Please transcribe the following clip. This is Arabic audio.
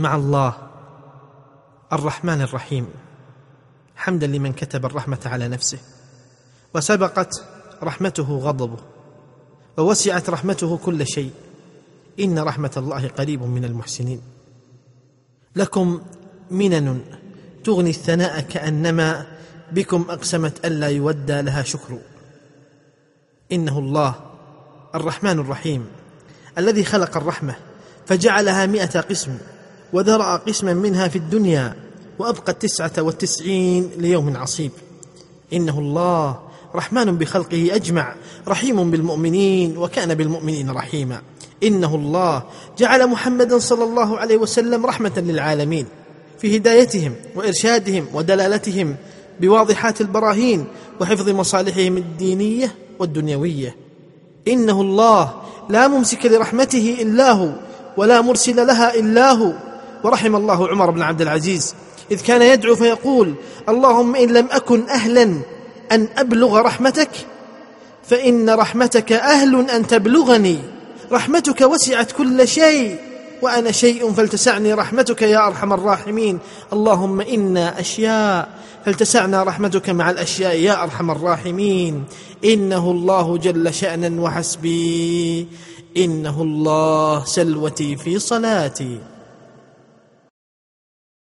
مع الله. الرحمن الرحيم. حمدا لمن كتب الرحمة على نفسه. وسبقت رحمته غضبه. ووسعت رحمته كل شيء. إن رحمة الله قريب من المحسنين. لكم منن تغني الثناء كأنما بكم أقسمت ألا يودى لها شكر. إنه الله الرحمن الرحيم. الذي خلق الرحمة فجعلها مائه قسم. وذرأ قسما منها في الدنيا وأبقى التسعة والتسعين ليوم عصيب. إنه الله رحمن بخلقه أجمع رحيم بالمؤمنين وكان بالمؤمنين رحيما. إنه الله جعل محمدا صلى الله عليه وسلم رحمة للعالمين في هدايتهم وإرشادهم ودلالتهم بواضحات البراهين وحفظ مصالحهم الدينية والدنيوية. إنه الله لا ممسك لرحمته إلا هو ولا مرسل لها إلا هو ورحم الله عمر بن عبد العزيز إذ كان يدعو فيقول اللهم إن لم أكن أهلا أن أبلغ رحمتك فإن رحمتك أهل أن تبلغني رحمتك وسعت كل شيء وأنا شيء فلتسعني رحمتك يا أرحم الراحمين اللهم إنا أشياء فلتسعنا رحمتك مع الأشياء يا أرحم الراحمين إنه الله جل شأنا وحسبي إنه الله سلوتي في صلاتي.